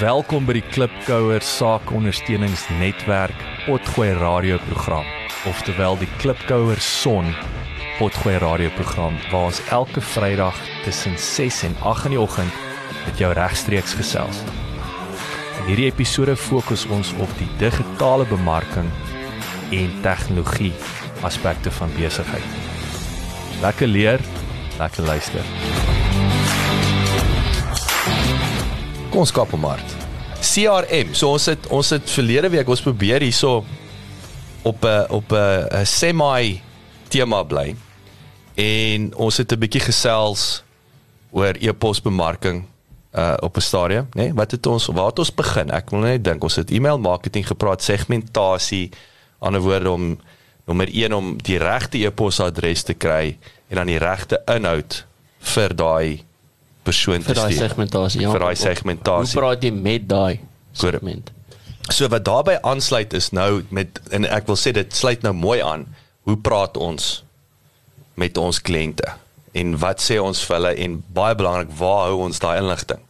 Welkom by die Klipkouer Saakondersteuningsnetwerk Potgooi radioprogram, oftewel die Klipkouer Son Potgooi radioprogram waar ons elke Vrydag tussen 6 en 8 in die oggend met jou regstreeks gesels. In hierdie episode fokus ons op die digitale bemarking en tegnologie aspekte van besigheid. Lekker leer, lekker luister. Kom ons kap hom hard. CRM. So ons het ons het verlede week ons probeer hierso op 'n op 'n semi tema bly. En ons het 'n bietjie gesels oor e-posbemarking uh op 'n stadium, né? Nee? Wat het ons waar het ons begin? Ek wil net dink ons het e-mail marketing gepraat, segmentasie, ander woorde om nommer 1 om die regte e-posadres te kry en dan die regte inhoud vir daai persoon vir te daai stuur. segmentasie. Ja. Vir daai Hoe segmentasie. praat jy met daai segment? So wat daarbey aansluit is nou met en ek wil sê dit sluit nou mooi aan. Hoe praat ons met ons kliënte? En wat sê ons vir hulle en baie belangrik, waar hou ons daai inligting?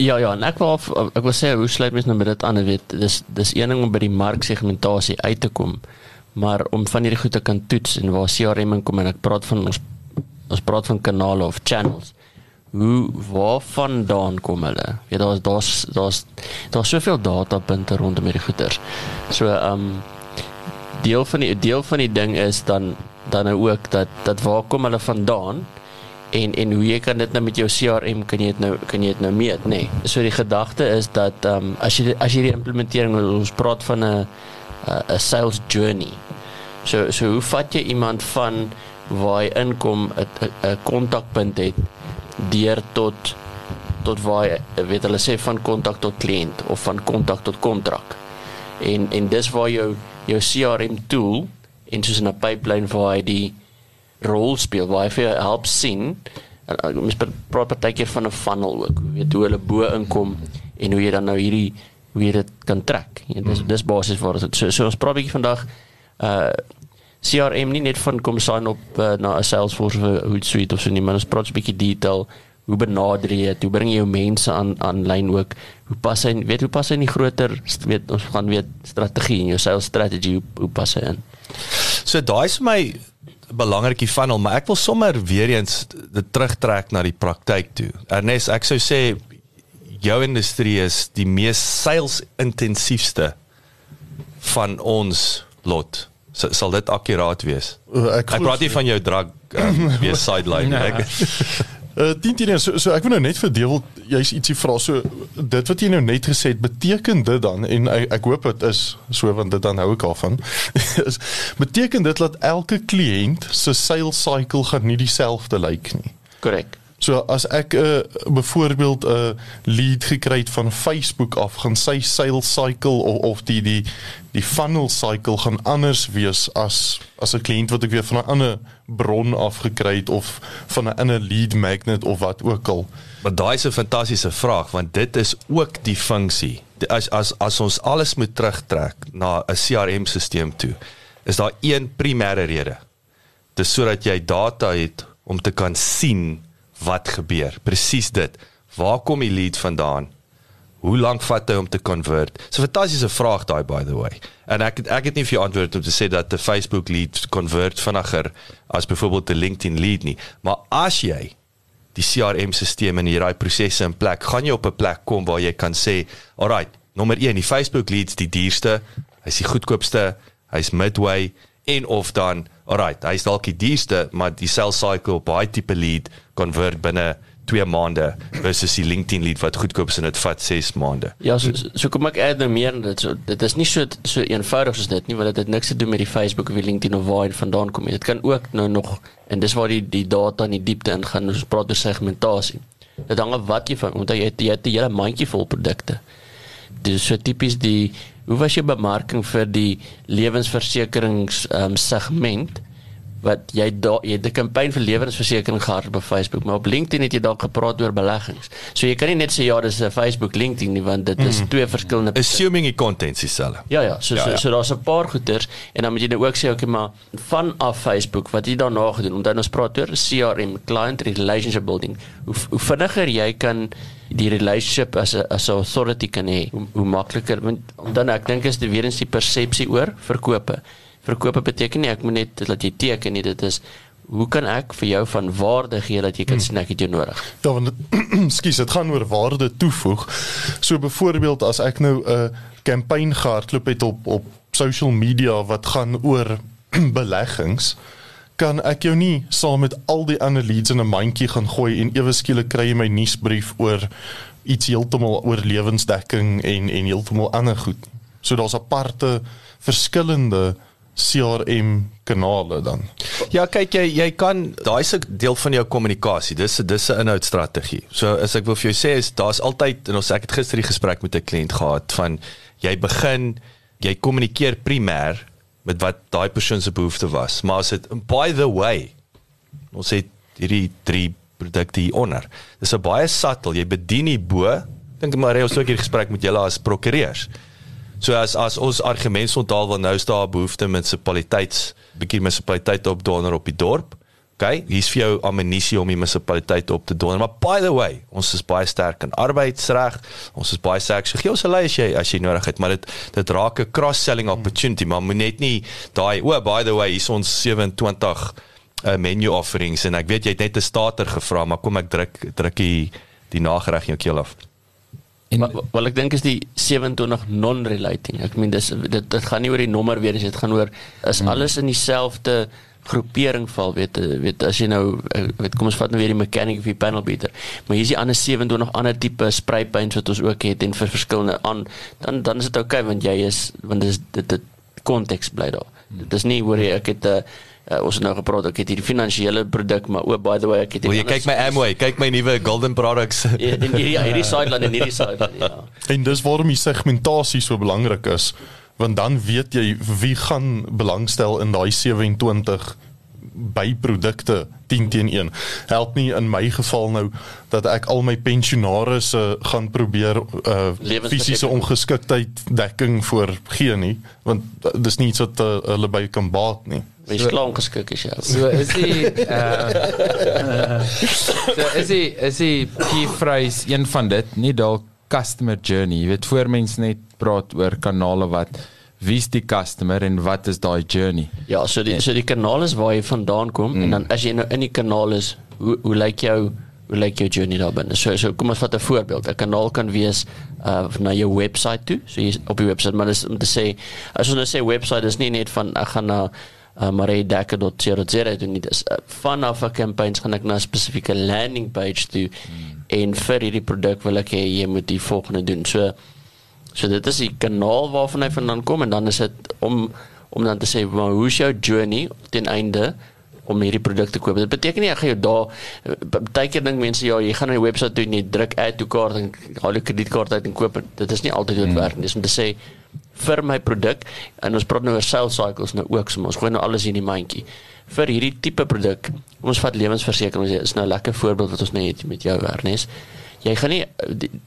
Ja ja, en ek wil ek wil sê hoe sluit mens nou met dit aan, weet, dis dis een ding om by die marksegmentasie uit te kom, maar om van hierdie goed te kan toets en waar CRM in kom en ek praat van ons ons praat van kanale of channels. Hoe waarvandaan kom hulle? Ja, daar's daar's daar's daar's soveel datapunte rondom hierdie goeters. So ehm um, deel van die deel van die ding is dan dan nou ook dat dat waar kom hulle vandaan? en en hoe jy kan dit nou met jou CRM kan jy dit nou kan jy dit nou meet nê. Nee. So die gedagte is dat ehm um, as jy as jy die implementering ons praat van 'n 'n sales journey. So so hoe vat jy iemand van waar hy inkom 'n 'n kontakpunt het deur tot tot waar hy, weet hulle sê van kontak tot kliënt of van kontak tot kontrak. En en dis waar jou jou CRM tool en soos 'n pipeline waar hy die rol speel waar hy vir jou help sien en mens praat partykeer van 'n funnel ook jy weet hoe hulle bo inkom en hoe jy dan nou hierdie hoe jy dit kan trek en dis dis basies waar dit so, so ons praat 'n bietjie vandag uh CRM nie net van kom sign op uh, na 'n Salesforce of Hootsuite of so nie maar ons praat 'n bietjie detail hoe benader jy dit hoe bring jy jou mense aan aanlyn ook hoe pas hy weet hoe pas hy in die groter weet ons gaan weet strategie en jou sales strategy hoe, hoe pas hy in So daai is vir my belangrikie funnel, maar ek wil sommer weer eens dit terugtrek na die praktyk toe. Ernest, ek sou sê jou industrie is die mees sales intensiefste van ons lot. So, sal dit akkuraat wees? Uh, Ek praat nie van jou drug um, wees sideline. Ek Uh, 10 10 so, so ek wil nou net verdeel jy's ietsie vra so dit wat jy nou net gesê het beteken dit dan en ek, ek hoop dit is so want dit dan hou ek af van is beteken dit dat elke kliënt se sales cycle gaan nie dieselfde lyk nie korrek So as ek 'n uh, byvoorbeeld 'n uh, lead gekry het van Facebook af, gaan sy sales cycle of, of die die die funnel cycle gaan anders wees as as 'n kliënt wat ek weer van 'n ander bron af gekry het of van 'n ander lead magnet of wat ook al. Maar daai is 'n fantastiese vraag want dit is ook die funksie. As as as ons alles moet terugtrek na 'n CRM-stelsel toe, is daar een primêre rede. Dis sodat jy data het om te kan sien wat gebeur. Presies dit. Waar kom die lead vandaan? Hoe lank vat hy om te convert? Dis 'n fantastiese vraag daai by the way. En ek ek het nie vir jou antwoord om te sê dat 'n Facebook lead convert vinniger as byvoorbeeld 'n LinkedIn lead nie, maar as jy die CRM-stelsel en hierdie prosesse in plek, gaan jy op 'n plek kom waar jy kan sê, "Alright, nommer 1, die Facebook leads die duurste, hy's die goedkoopste, hy's midway en of dan, alright, hy's dalk die duurste, maar die sales cycle op daai tipe lead convert binne 2 maande versus die LinkedIn lead wat goedkoop is en dit vat 6 maande. Ja, so, so kom ek add nou meer aan dit. So dit is nie so so eenvoudig soos dit nie, want dit het niks te doen met die Facebook of die LinkedIn of waar dit vandaan kom nie. Dit kan ook nou nog en dis waar die die data in die diepte ingaan. Ons praat oor segmentasie. Dit hang af wat jy van want jy het jy het 'n hele mandjie vol produkte. Dis so tipies die hoe was jou bemarking vir die lewensversekerings um, segment? Wat jy da, jy het 'n kampanje vir lewensversekering gehad op Facebook, maar op LinkedIn het jy dalk gepraat oor beleggings. So jy kan nie net sê ja, dis 'n Facebook LinkedIn nie want dit is mm. twee verskillende assuming die content dieselfde. Ja ja, so ja, ja. so, so daar's 'n paar goeters en dan moet jy nou ook sê okay, maar van af Facebook wat jy daarna gedoen, omdat ons praat oor CRM, client relationship building. Hoe, hoe vinniger jy kan die relationship as 'n as 'n authority kan hê, hoe, hoe makliker want dan ek dink is dit weer eens die persepsie oor verkope verkope beteken nie ek moet net dat jy teken nie dit is hoe kan ek vir jou van waarde gee dat jy kan hmm. sien ek het jou nodig ja want skus dit gaan oor waarde toevoeg so byvoorbeeld as ek nou 'n kampanje gehardloop het op op social media wat gaan oor beleggings kan ek jou nie saam met al die ander leads in 'n mandjie gaan gooi en ewe skielik kry jy my nuusbrief oor iets heeltemal oor lewensdekking en en heeltemal ander goed. So daar's aparte verskillende CRM kanale dan. Ja, kyk jy jy kan daai's 'n deel van jou kommunikasie. Dis dis 'n inhoudstrategie. So as ek wil vir jou sê is daar's altyd en ons ek het gister die gesprek met 'n kliënt gehad van jy begin jy kommunikeer primêr met wat daai persoon se behoefte was. Maar as dit by the way ons het hierdie drie produkte hier onder. Dis 'n baie subtle. Jy bedien die bo. Dink maar jy het ook hier gesprek met julle as prokureurs. So as as ons argument onthaal wil nou staan behoefte munisipaliteits bietjie munisipaliteit op donor op die dorp. OK, hier's vir jou ammunisie om die munisipaliteit op te donor. Maar by the way, ons is baie sterk in arbeidsreg. Ons is baie sterk. So gee ons 'n lei as jy as jy nodig het, maar dit dit raak 'n cross-selling opportunity, maar moet net nie daai o, oh, by the way, hier's ons 27 uh, menu offerings en ek weet jy het net 'n starter gevra, maar kom ek druk druk die die nagereg in jou keel af. En maar, wel ek dink is die 27 non-relating. Ek meen dis dit dit gaan nie oor die nommer weer eens, dit gaan oor is hmm. alles in dieselfde groepering val weet weet as jy nou eh, weet kom ons vat nou weer die mechanic of die panel beater maar hier is die ander 27 ander tipe spray paints wat ons ook het en vir verskillende aan dan dan is dit oukei okay, want jy is want dit is dit dit konteks bly daar dit is nie hoor jy ek het 'n uh, eh, Uh, ons het nou gepraat ek het hierdie finansiële produk maar ook by the way ek het Wil jy kyk my Amway kyk my nuwe golden products ja, in hierdie hierdie sideline en hierdie sideline ja en dis waarom die segmentasie so belangrik is want dan weet jy wie gaan belangstel in daai 27 byprodukte 10 teen 1. Help nie in my geval nou dat ek al my pensionaars uh, gaan probeer uh fisiese ongeskiktheid dekking vir gee nie, want dis nie iets wat uh, hulle by kan baat nie. Wie so, klaar geskik is jy. So is die uh, So is die is die key phrase een van dit, nie dalk customer journey. Jy weet voor mense net praat oor kanale wat wie's die customer en wat is daai journey? Ja, so die so die kanaal is waar jy vandaan kom mm. en dan as jy nou in die kanaal is, hoe hoe lyk jou hoe lyk jou journey daar binne? So so kom ons vat 'n voorbeeld. 'n Kanaal kan wees uh na jou webwerf toe. So jy op die webwerf, maar dis om te sê as ons nou sê webwerf is nie net van ek gaan na uh, maredekker.co.za doen nie. Dis uh, vanaf 'n campaigns gaan ek na 'n spesifieke landing page toe mm. en vir hierdie produk wil ek hê jy moet die volgende doen. So So dit is die kanaal waarvan hy vandaan kom en dan is dit om om dan te sê maar hoe is jou journey ten einde om hierdie produk te koop. Dit beteken nie ek gaan jou daar baie keer dink mense ja, jy gaan na die webwerf toe en jy druk add to cart en haal 'n kredietkaart uit en koop. Dit is nie altyd hoe dit hmm. werk nie. Dis om te sê vir my produk en ons praat nou oor sales cycles nou ook so ons gooi nou alles in die mandjie vir hierdie tipe produk. Ons vat lewensversekering, is nou 'n lekker voorbeeld wat ons net met jou Ernest jy gaan nie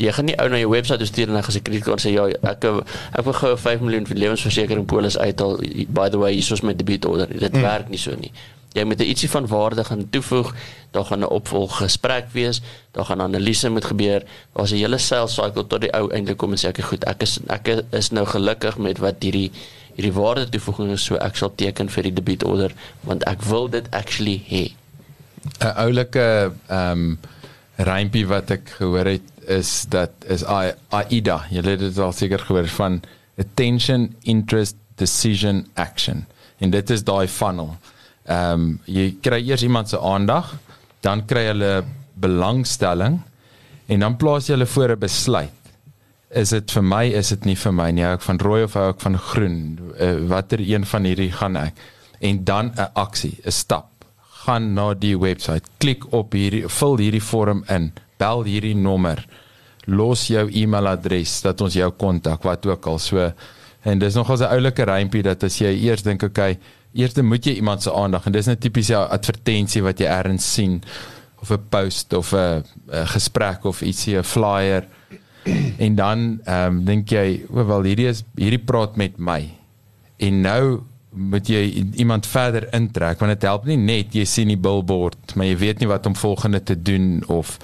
jy gaan nie ou na jou webwerf stuur en dan gesê kredietkaart sê ja ek ek wil gou 5 miljoen vir lewensversekering polis uithaal by the way hier is my debiet order dit mm. werk nie so nie jy moet ietsie van waarde gaan toevoeg daar gaan 'n opvolg gesprek wees daar gaan analise moet gebeur daar's 'n hele sales cycle tot die ou eintlik kom en sê ek goed ek is ek is nou gelukkig met wat hierdie hierdie waarde toevoeging is so ek sal teken vir die debiet order want ek wil dit actually hê 'n oulike ehm um, rympie wat ek gehoor het is dat is AIDA. Jy het dit al seker gehoor van attention, interest, decision, action. En dit is daai funnel. Ehm um, jy kry eers iemand se aandag, dan kry hulle belangstelling en dan plaas jy hulle voor 'n besluit. Is dit vir my, is dit nie vir my nie. Ek van rooi of ek van groen. Uh, watter een van hierdie gaan ek? En dan 'n aksie, 'n stap gaan na die webwerf, klik op hierdie vul hierdie vorm in, bel hierdie nommer, los jou e-mailadres dat ons jou kontak wat ook al so en dis nogals 'n oulike rympie dat as jy eers dink okay, eers moet jy iemand se aandag en dis net tipies 'n advertensie wat jy ergens sien of 'n post of 'n gesprek of ietsie 'n flyer. En dan ehm um, dink jy o wel hierdie is hierdie praat met my. En nou moet jy iemand verder intrek want dit help nie net jy sien die billboard maar jy weet nie wat om volgende te doen of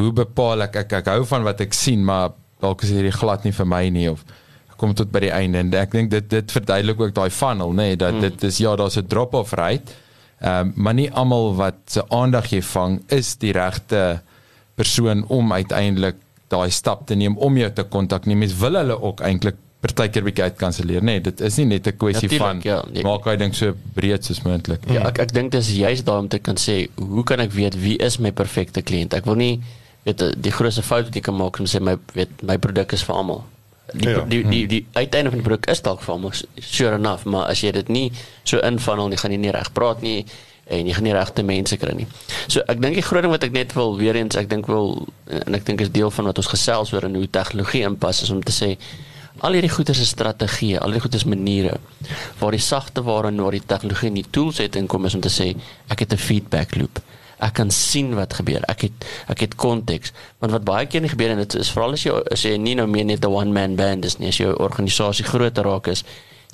hoe bepaal ek ek, ek hou van wat ek sien maar dalk is hierdie glad nie vir my nie of kom tot by die einde. En ek dink dit dit verduidelik ook daai funnel nê nee, dat mm. dit is ja daar's 'n drop off rate ehm um, maar nie almal wat se aandag jy vang is die regte persoon om uiteindelik daai stap te neem om jou te kontak nie. Mens wil hulle ook eintlik partykeer bietjie uitkanselleer nê. Nee, dit is nie net 'n kwessie van ja, nee. maak hy dink so breed soos moontlik ja ek ek dink dis juist daarom te kan sê hoe kan ek weet wie is my perfekte kliënt? Ek wil nie weet die grootste fout wat jy kan maak om sê my weet my produk is vir almal die, ja. die die die uiteinde van die produk is dalk vir almal sure enough maar as jy dit nie so infunnel nie gaan jy nie reg praat nie en jy gaan nie regte mense kry nie. So ek dink die groot ding wat ek net wil weer eens ek dink wil en ek dink is deel van wat ons gesels oor en hoe tegnologie inpas is om te sê al hierdie goeie se strategieë, al hierdie goeie se maniere waar die sagte ware en waar die tegnologie nie tools het en kom is om te sê ek het 'n feedback loop. Ek kan sien wat gebeur. Ek het ek het konteks. Want wat baie keer gebeur en dit is veral as jy as jy nie nou meer net 'n one man band is nie, as jou organisasie groter raak is,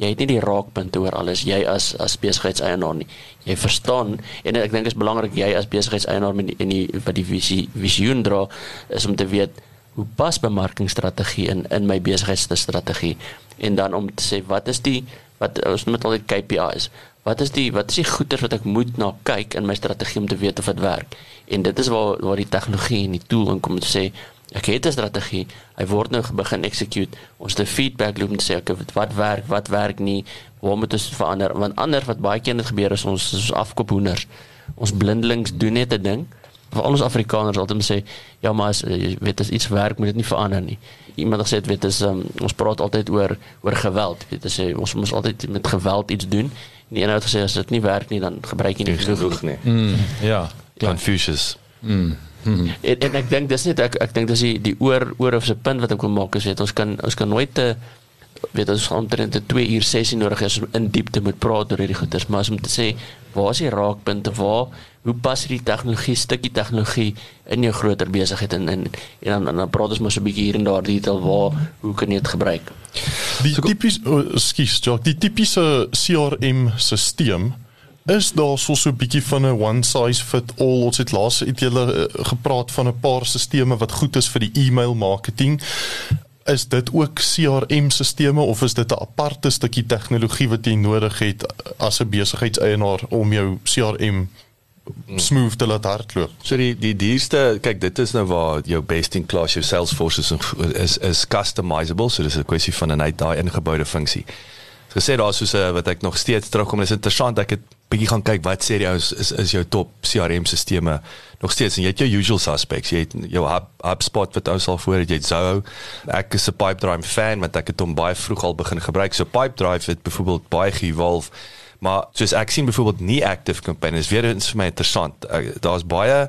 jy het nie die raakpunte oor alles jy as as besigheidseienaar nie. Jy verstaan en ek dink dit is belangrik jy as besigheidseienaar met in die wat die visie visioen dra is om te weet hoe pas bemarkingstrategie in in my besigheidsstrategie en dan om te sê wat is die wat ons met al die KPIs wat is die wat is die goeders wat ek moet na kyk in my strategie om te weet of dit werk en dit is waar waar die tegnologie en die tool inkom om te sê ek het 'n strategie, hy word nou begin execute. Ons het 'n feedback loop om te sê okay, wat werk, wat werk nie, waar moet ons verander? Want anders wat baie keer net gebeur is ons is afkoop hoenders. Ons blindelings doen net 'n ding. Vir al ons Afrikaners altyd sê, ja, maar as jy weet as iets werk, moet dit nie verander nie. Iemand het gesê dit is um, ons praat altyd oor oor geweld. Weet jy sê ons moet altyd met geweld iets doen. En die een het gesê as dit nie werk nie, dan gebruik jy nie genoeg nie. Mm, ja, Confucius. Mm. Hmm. En, en ek dink dis net ek ek dink dis die die oor oor of se punt wat ek wil maak is weet ons kan ons kan nooit te weet ons gaan omtrent 'n 2 uur sessie nodig hê om in diepte moet praat oor hierdie goeders maar as om te sê waar is die raakpunte waar hoe pas hierdie tegnologie stukkie tegnologie in jou groter besigheid en en en dan dan praat ons mos 'n bietjie hier en daar detail waar hoe kan jy dit gebruik die tipiese oh, skus die tipiese CRM stelsel is daar so so 'n bietjie van 'n one size fit all. Ons het laas het julle uh, gepraat van 'n paar stelsels wat goed is vir die e-mail marketing. Is dit ook CRM-stelsels of is dit 'n aparte stukkie tegnologie wat jy nodig het as 'n besigheidseienaar om jou CRM smooth te laat hardloop. So die die duurste, kyk dit is nou waar jou best in class jou Salesforce is is, is customizable, so dis 'n kwessie van 'n uit daai ingeboude funksie. Gesê daar soos 'n wat ek nog steeds terugkom, is interessant ek het bietjie gaan kyk wat sê die ou is, is is jou top CRM stelsels nog steeds. En jy het jou usual suspects. Jy het jou hub HubSpot wat ou sal voor jy het Zoho. Ek is 'n Pipedrive fan want ek het hom baie vroeg al begin gebruik. So Pipedrive het byvoorbeeld baie gevolg maar soos ek sien byvoorbeeld nie active campaigns weer eens vir my interessant. Daar's baie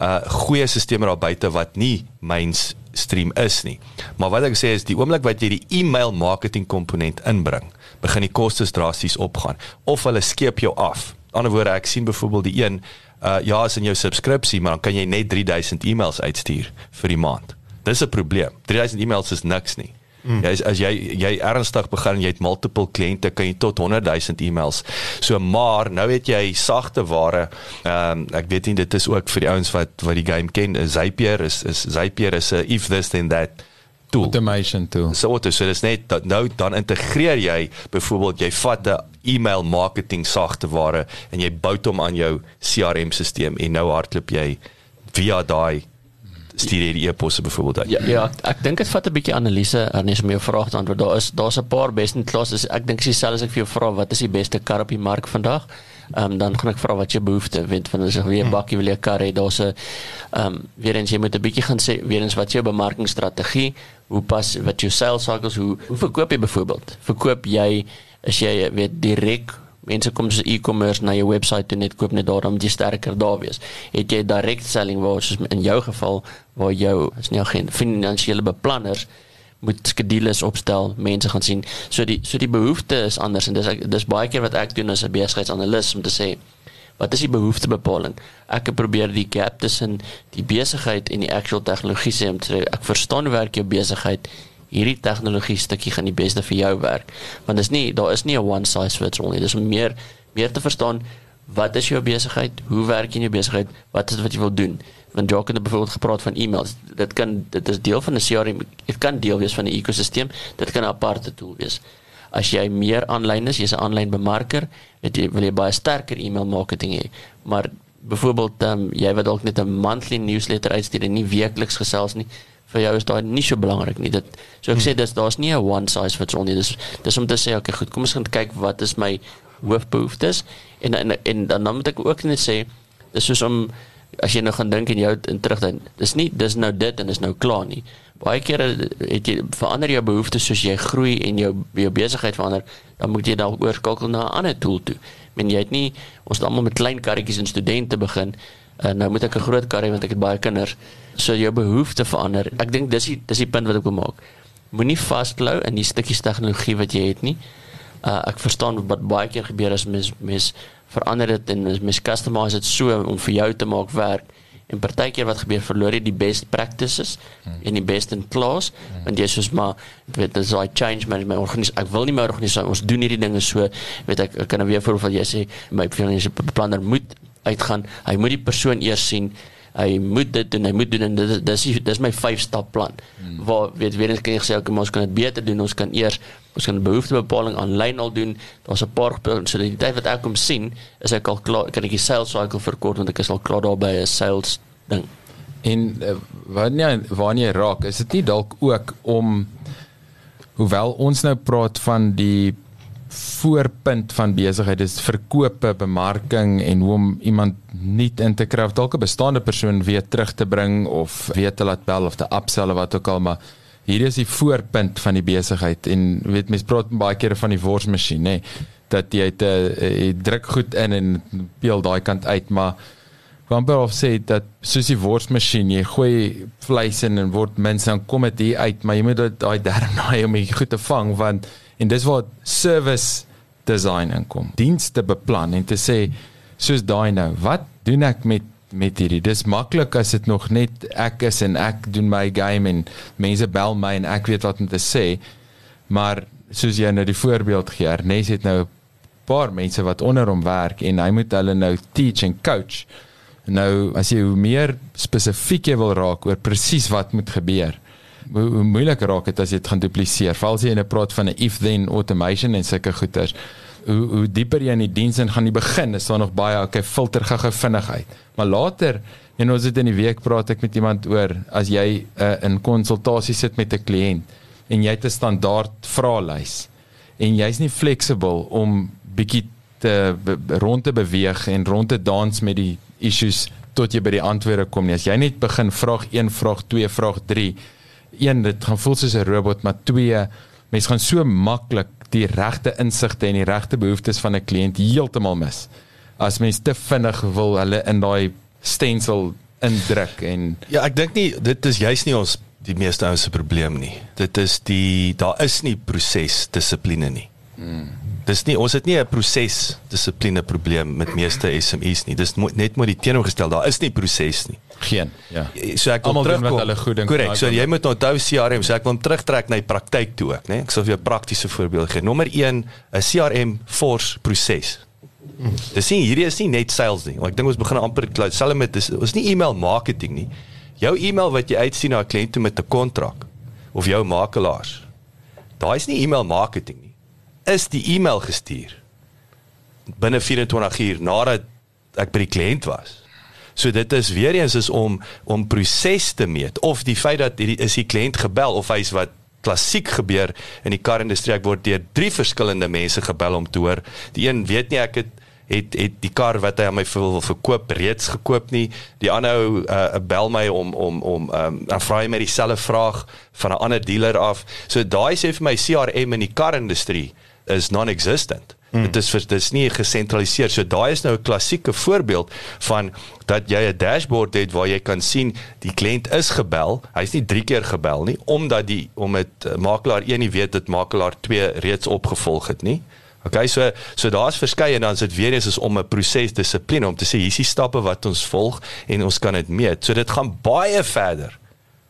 uh goeie stelsels daar buite wat nie mainstream is nie. Maar wat ek sê is die oomblik wat jy die e-mail marketing komponent inbring begin die kostes drasties opgaan of hulle skeep jou af. Ander woorde ek sien byvoorbeeld die een uh ja, is in jou subskripsie, maar dan kan jy net 3000 e-mails uitstuur vir die maand. Dis 'n probleem. 3000 e-mails is niks nie. Mm. Jy as jy jy ernstig begin jy het multiple kliënte kan jy tot 100 000 e-mails. So maar nou het jy sagte ware. Ehm um, ek weet nie dit is ook vir die ouens wat wat die game ken. Zapier is is Zapier is 'n if this then that tool. Automation tool. So wat is so dis net dat nou dan integreer jy byvoorbeeld jy vat 'n e-mail marketing sagteware en jy bou hom aan jou CRM stelsel en nou hardloop jy via daai stuur die e-posse byvoorbeeld uit. Ja, ja, ek dink dit vat 'n bietjie analise Ernest om jou vraag te antwoord. Daar is daar's 'n paar best in class. Ek dink dieselfde as ek vir jou vra wat is die beste kar op die mark vandag? Ehm um, dan gaan ek vra wat jy behoefte, weet van as jy weer 'n bakkie wil hê kar hê, daar's 'n ehm um, weer eens jy moet 'n bietjie gaan sê weer eens wat jou bemarkingstrategie, hoe pas wat jou sales cycles, hoe hoe verkoop jy byvoorbeeld? Verkoop jy as jy weet direk mense kom so e-commerce na jou webwerf en net koop net daar om jy sterker daar wees. Het jy direct selling waar soos in jou geval waar jou is nie geen finansiële beplanners moet skedules opstel, mense gaan sien. So die so die behoefte is anders en dis ek dis baie keer wat ek doen as 'n besigheidsanalis om te sê wat is die behoeftebepaling? Ek probeer die gap tussen die besigheid en die actual tegnologie sê om te sê ek verstaan werk jou besigheid. Hierdie tegnologie stukkie gaan die beste vir jou werk. Want dis nie daar is nie 'n one size fits all nie. Dis om meer meer te verstaan wat is jou besigheid? Hoe werk jy in jou besigheid? Wat is wat jy wil doen? Want Jock het byvoorbeeld gepraat van e-mails. Dit kan dit is deel van 'n CRM. Dit kan deel wees van 'n ekosisteem. Dit kan 'n aparte tool wees. As jy meer aanlyn is, jy's 'n aanlyn bemarker, het jy wil jy baie sterker e-mail marketing hê. Maar byvoorbeeld um, jy wat dalk net 'n monthly newsletter uitstuur en nie weekliks gesels nie, vir jou is daai nie so belangrik nie. Dit so ek hmm. sê dis daar's nie 'n one size fits all nie. Dis dis om te sê okay, goed, kom ons gaan kyk wat is my hoofbehoeftes en en en dan moet ek ook net sê dis soos om as jy nou gaan dink en jou in terug dan dis nie dis nou dit en dis nou klaar nie baie kere het jy verander jou behoeftes soos jy groei en jou jou besigheid verander dan moet jy dalk oorskakel na 'n ander tool toe. Men jy het nie ons het almal met klein karretjies en studente begin. Uh, nou moet ek 'n groot karre want ek het baie kinders. So jou behoeftes verander. Ek dink dis die dis die punt wat ek wil maak. Moenie vasklou in die stukkies tegnologie wat jy het nie. Uh, ek verstaan wat baie keer gebeur as mens mens verander dit en mens customize dit so om vir jou te maak werk en partykeer wat gebeur verloor jy die best practices hmm. en die best in class hmm. want jy soos maar weet dis daai change management organisasie ek wil nie meer organisasie ons doen hierdie dinge so weet ek, ek kan nou weer voorval jy sê my finansiële beplanner moet uitgaan hy moet die persoon eers sien hy moet dit doen, hy moet doen en dit dis dis my 5 stap plan. Hmm. Waar weet weer eens kan jy sê okay, ons kan dit beter doen. Ons kan eers ons kan behoeftebepaling aanlyn al doen. Daar's 'n paar so die tyd wat ek kom sien, is ek al klaar kan ek die sales cycle verkort want ek is al klaar daar by 'n sales ding. En uh, wanneer wanneer jy raak, is dit nie dalk ook om hoewel ons nou praat van die voorpunt van besigheid is verkope, bemarking en hoe om iemand nuut in te kry of dalk 'n bestaande persoon weer terug te bring of weer te laat bel of te upsell of wat ook al maar hier is die voorpunt van die besigheid. En weet mense praat baie kere van die worsmasjien nê dat jy te uh, druk goed in en peel daai kant uit maar Wamper of sê dat soos die worsmasjien jy gooi vleis in en word mense dan kom dit hier uit maar jy moet daai derde naai om dit goed te vang want en dis waar service design inkom. Dienste beplan en te sê soos daai nou, wat doen ek met met hierdie? Dis maklik as dit nog net ek is en ek doen my game en mense bel my en ek weet wat om te sê. Maar soos jy nou die voorbeeld gee, Ernest het nou 'n paar mense wat onder hom werk en hy moet hulle nou teach en coach. Nou as jy meer spesifiek wil raak oor presies wat moet gebeur, hoe, hoe moeiliker raak dit as jy dit gaan dupliseer. Veral as jy in 'n praat van 'n if then automation en sulke goeters. Hoe hoe dieper jy in die diens in gaan die begin is daar nog baie okay filter gou vinnigheid. Maar later en ons het in die week praat ek met iemand oor as jy uh, in konsultasie sit met 'n kliënt en jy het 'n standaard vraelys en jy's nie flexible om bietjie te rond te beweeg en rond te dans met die issues tot jy by die antwoorde kom nie. As jy net begin vraag 1, vraag 2, vraag 3 een dit gaan voel soos 'n robot maar twee mense gaan so maklik die regte insigte en die regte behoeftes van 'n kliënt heeltemal mis as mens te vinnig wil hulle in daai stencil indruk en ja ek dink nie dit is juist nie ons die meeste ouens se probleem nie dit is die daar is nie proses dissipline nie hmm. Dis nie ons het nie 'n proses dissipline probleem met meeste SMEs nie dis net maar die teenoorgestel daar is nie proses nie Geen, ja. So ek wil terugkom met hulle goed dink. Korrek. So jy moet onthou CRM, so ek wil hom terugtrek na die praktyk toe ook, né? Ek sal vir jou 'n praktiese voorbeeld gee. Nommer 1, 'n CRM force proses. Dis sien hierdie is nie net sales nie. Ek dink ons begin amper selfs met dis ons nie e-mail marketing nie. Jou e-mail wat jy uitsien na 'n kliënt toe met 'n kontrak of jou makelaars. Daai is nie e-mail marketing nie. Is die e-mail gestuur binne 24 uur nadat ek by die kliënt was? So dit is weer eens is om om proses te meet of die feit dat hierdie is die kliënt gebel of hy's wat klassiek gebeur in die karindustrie ek word deur drie verskillende mense gebel om te hoor. Die een weet nie ek het het het die kar wat hy aan my wil verkoop reeds gekoop nie. Die ander ou uh, bel my om om om um, dan vra hy my dieselfde vraag van 'n ander dealer af. So daai sê vir my CRM in die karindustrie is non-existent Mm. Dit is dit is nie gesentraliseer. So daai is nou 'n klassieke voorbeeld van dat jy 'n dashboard het waar jy kan sien die kliënt is gebel. Hy's nie 3 keer gebel nie omdat die om dit uh, makelaar 1 nie weet dit makelaar 2 reeds opgevolg het nie. Okay, so so daar's verskeie en dan is dit weer eens is om 'n proses dissipline om te sê hier's die stappe wat ons volg en ons kan dit meet. So dit gaan baie verder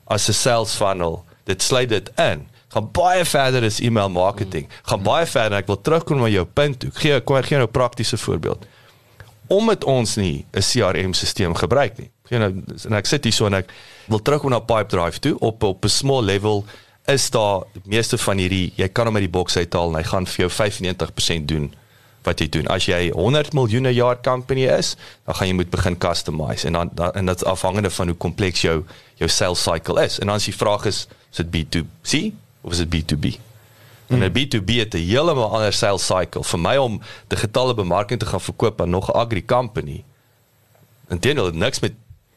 as 'n sales funnel. Dit sluit dit in. Gaan baie verder as e-mail marketing. Gaan baie verder. Ek wil terugkom na jou punt toe. Gee kom ek gee nou 'n praktiese voorbeeld. Omdat ons nie 'n CRM-stelsel gebruik nie. Gee nou en ek sit hier so en ek wil terugkom na Pipedrive toe op op 'n small level is daar meeste van hierdie jy kan hom uit die boks uithaal en hy gaan vir jou 95% doen wat jy doen. As jy 100 miljoen jaar company is, dan gaan jy moet begin customize en dan, dan en dit's afhangende van hoe kompleks jou jou sales cycle is. En dan as die vraag is, is dit B2C of is dit B2B? En 'n B2B het 'n heeltemal ander sales cycle. Vir my om digitale bemarking te gaan verkoop aan nog 'n agri company. Intendeel niks met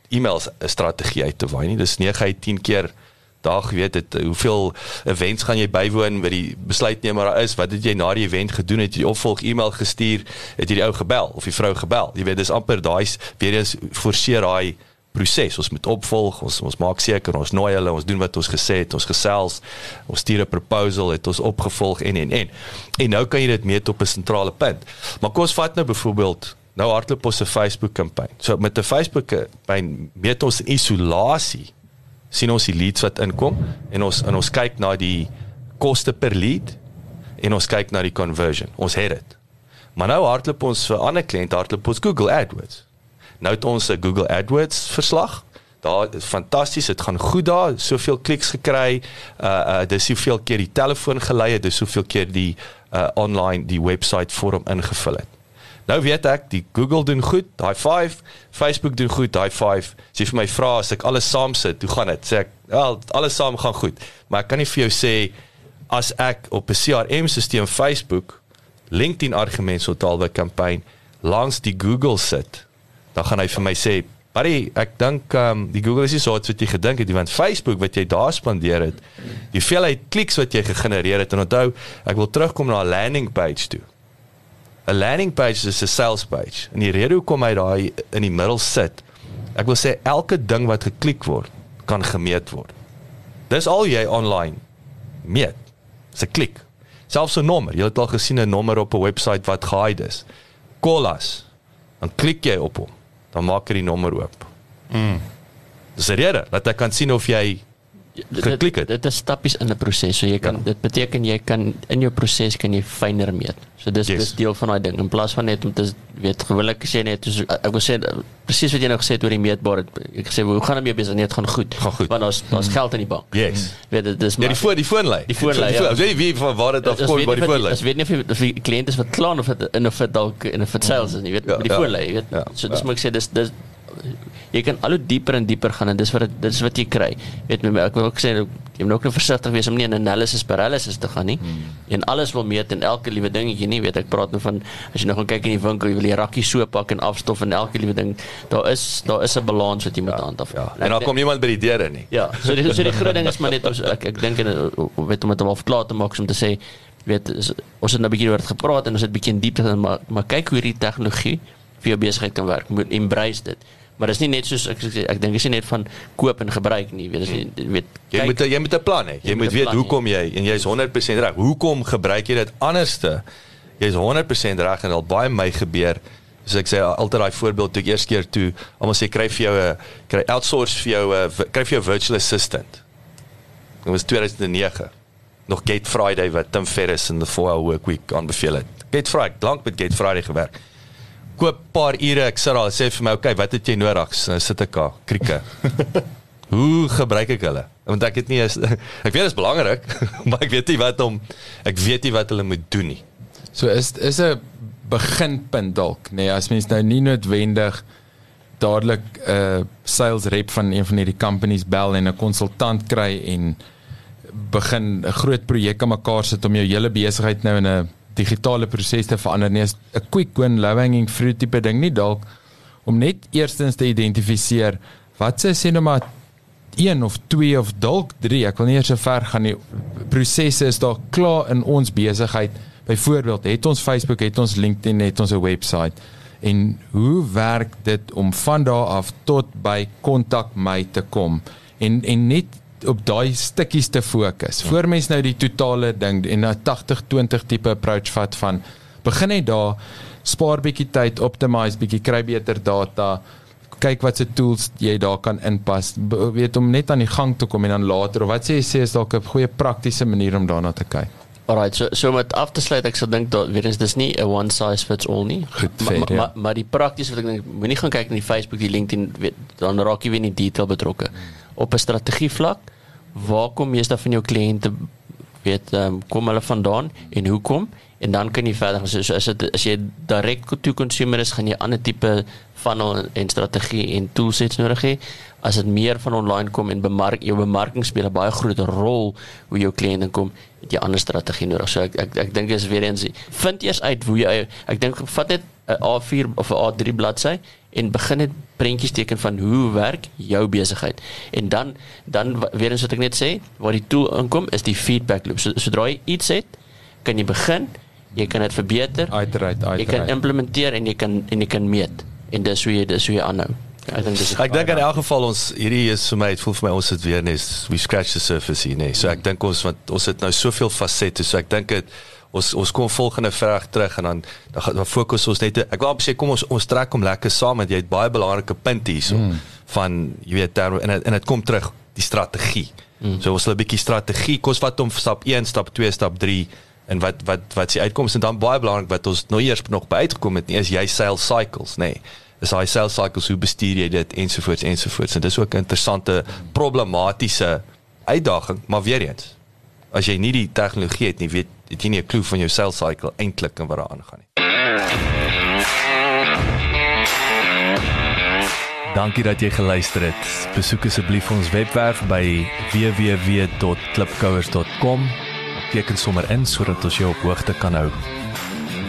e-mails 'n strategie uit te waai nie. Dis 9 uit 10 keer dag weet dit hoeveel events gaan jy bywoon by die besluitnemer is wat het jy na die event gedoen het jy opvolg e-mail gestuur het jy die ou gebel of die vrou gebel jy weet dis amper daai weer eens forceer daai proses ons moet opvolg ons ons maak seker ons nooi hulle ons doen wat ons gesê het ons gesels ons stuur 'n proposal het ons opgevolg en en en en nou kan jy dit meet op 'n sentrale punt maar kom ons vat nou byvoorbeeld nou hardloop ons 'n Facebook kampanje so met 'n Facebook kampanje meet ons isolasie sien ons die leads wat inkom en ons en ons kyk na die koste per lead en ons kyk na die conversion. Ons het dit. Maar nou hardloop ons vir ander kliënte hardloop ons Google AdWords. Nou het ons 'n Google AdWords verslag. Daar is fantasties, dit gaan goed daar, soveel kliks gekry. Uh uh dis soveel keer die telefoon gelei het, dis soveel keer die uh online die webwerf vorm ingevul het. Nou weet ek, die Google doen goed, daai 5, Facebook doen goed, daai 5. As jy vir my vra as ek alles saam sit, hoe gaan dit? Sê ek, wel, alles saam gaan goed. Maar ek kan nie vir jou sê as ek op 'n CRM-stelsel Facebook LinkedIn argument so taalwe kampanje langs die Google sit, dan gaan hy vir my sê, "Buddy, ek dink um, die Google is nie so iets wat jy gedink het nie, want Facebook wat jy daar spandeer het, die hoeveelheid kliks wat jy gegenereer het en onthou, ek wil terugkom na 'n landing page toe." 'n landing page is 'n sales page. En die rede hoekom hy daai in die middel sit, ek wil sê elke ding wat geklik word, kan gemeet word. Dis al jy online meet. Dis 'n klik. Selfs 'n nommer. Jy het al gesien 'n nommer op 'n webwerf wat gehide is. Kolas. Dan klik jy op hom. Dan maak hy die nommer oop. Mm. Dis rede dat ek kan sien of jy geklik het. Dit, dit is stappies in 'n proses. So jy kan ja. dit beteken jy kan in jou proses kan jy fyner meet. So dis yes. dis deel van daai ding in plaas van net om te weet gewoonlik sê net so, ek wil sê presies wat jy nou gesê het oor die meetbaar ek sê hoe gaan dit mee besig net gaan goed. Gaan goed. Want daar's daar's geld in die bank. Yes. Weet dit dis maar ja, die voor die foonlyn. Die foonlyn. Ja. Jy weet wie van waar dit af kom by die foonlyn. Ek weet nie of die, of die kliënt is wat klaan of dit in 'n fit dalk in 'n fit sales is nie, weet ja, die ja. foonlyn, weet. Ja, so dis ja. moet ek sê dis dis jy kan al hoe dieper en dieper gaan en dis wat dit is wat jy kry. Weet my ek wil ook sê jy moet ook nou versigtig wees om nie 'n analysis paralysis te gaan nie. Hmm. En alles wil meet en elke liewe dingetjie nie, weet ek praat nou van as jy nog gaan kyk in die winkel, jy wil jy rakkie so pak en afstof en elke liewe ding, daar is daar is 'n balans wat jy moet ja, handhaaf. Ja. En, en dan kom niemand by die deure nie. Ja, so die so die groot ding is maar net ons ek ek dink en weet om dit om klaar te maak om te sê weet is, ons het nou 'n bietjie oor dit gepraat en ons het 'n bietjie in diepte gaan maar maar kyk hoe hierdie tegnologie vir jou besigheid kan werk. Moet embrace dit. Maar dis nie net soos ek ek, ek dink dis nie net van koop en gebruik nie, weet jy, weet jy kyk, moet jy moet 'n plan hê. Jy, jy moet weet hoekom jy en jy's 100% reg. Hoekom gebruik jy dit anderste? Jy's 100% reg en al baie my gebeur. So ek sê altyd daai voorbeeld toe ek eers keer toe almal sê kry vir jou 'n kry outsource vir jou 'n kry vir jou virtual assistant. Dit was 2009. Nog Gate Friday wat Tim Ferriss in the 4-hour work week aanbeveel het. Gate Friday, lank met Gate Friday gewerk koop paar ure ek sit daar sê vir my okay wat het jy nodig? Nou sit ek daar krieke. Hoe gebruik ek hulle? Want ek het nie is, ek weet dit is belangrik maar ek weet nie wat om ek weet nie wat hulle moet doen nie. So is is 'n beginpunt dalk nê nee, as mens nou nie noodwendig dadelik 'n uh, sales rep van een van hierdie companies bel en 'n konsultant kry en begin 'n groot projek aan mekaar sit om jou hele besigheid nou in 'n digitale proses te verander nie. Is 'n quick win low hanging fruit tipe ding nie dalk om net eerstens te identifiseer wat se sê nou maar 1 of 2 of dalk 3 ek wil nie eers so ver gaan nie prosesse is daar klaar in ons besigheid. Byvoorbeeld, het ons Facebook, het ons LinkedIn, het ons 'n webwerf en hoe werk dit om van daar af tot by kontak my te kom? En en net op daai stukkies te fokus. Ja. Voor mens nou die totale ding en 'n 80-20 tipe approach vat van begin net daar spaar bietjie tyd, optimize bietjie, kry beter data, kyk wat se tools jy daar kan inpas. Be weet om net aan die gang te kom en dan later of wat sê jy sê is dalk 'n goeie praktiese manier om daarna te kyk. Alright, so so met af te sluit ek sou dink dat weer eens dis nie 'n one size fits all nie. Goed, fair, maar ja. maar maar die prakties wat ek dink moenie gaan kyk na die Facebook, die LinkedIn, weet, dan raak jy weer in die detail betrokke. Op 'n strategie vlak, waar kom meeste van jou kliënte weet um, kom hulle vandaan en hoekom? En dan kan jy verder. So, so as dit as jy direk to consumer is gaan jy ander tipe funnel en strategie en toolsets nodig hê. As dit meer van online kom en bemark jou bemarking speel 'n baie groot rol hoe jou kliënte kom het jy ander strategie nodig. So ek ek, ek dink dis weer eens vind eers uit hoe jy ek dink vat net 'n A4 of 'n A3 bladsy en begin net prentjies teken van hoe werk jou besigheid. En dan dan weer eens wat ek net sê, waar die tool inkom is die feedback loop. So, sodra jy iets het, kan jy begin, jy kan dit verbeter, Iterate, jy kan iterate. implementeer en jy kan en jy kan meet. En dis hoe jy dis hoe jy aanhou. Ek dink dis Ek dink in elk geval ons hierdie is vir my dit voel vir my ons het weer net we scratch the surface hier nee. So ek dink ons want ons het nou soveel fasette so ek dink dit ons ons kom volgende vraag terug en dan dan, gaan- dan fokus ons net ek wou sê kom ons ons trek hom lekker saam want jy het baie belangrike punte hierso mm. van jy weet daar en het- en dit kom terug die strategie. Mm. So ons wil 'n bietjie strategie kos wat om stap 1, stap 2, stap 3 en wat wat wat se uitkomste en dan baie belangrik wat ons nou eers nog by uitgekom het nie is jy sales cycles nê. Nee is daai sales cycles hoe bestuur jy dit ensovoorts ensovoorts en dis ook 'n interessante problematiese uitdaging maar weer eens as jy nie die tegnologie het nie weet het jy nie 'n klou van jou sales cycle eintlik en wat daar aangaan nie Dankie dat jy geluister het. Besoek asseblief ons webwerf by www.klipkouers.com. Teken sommer in sodat ons jou op hoogte kan hou.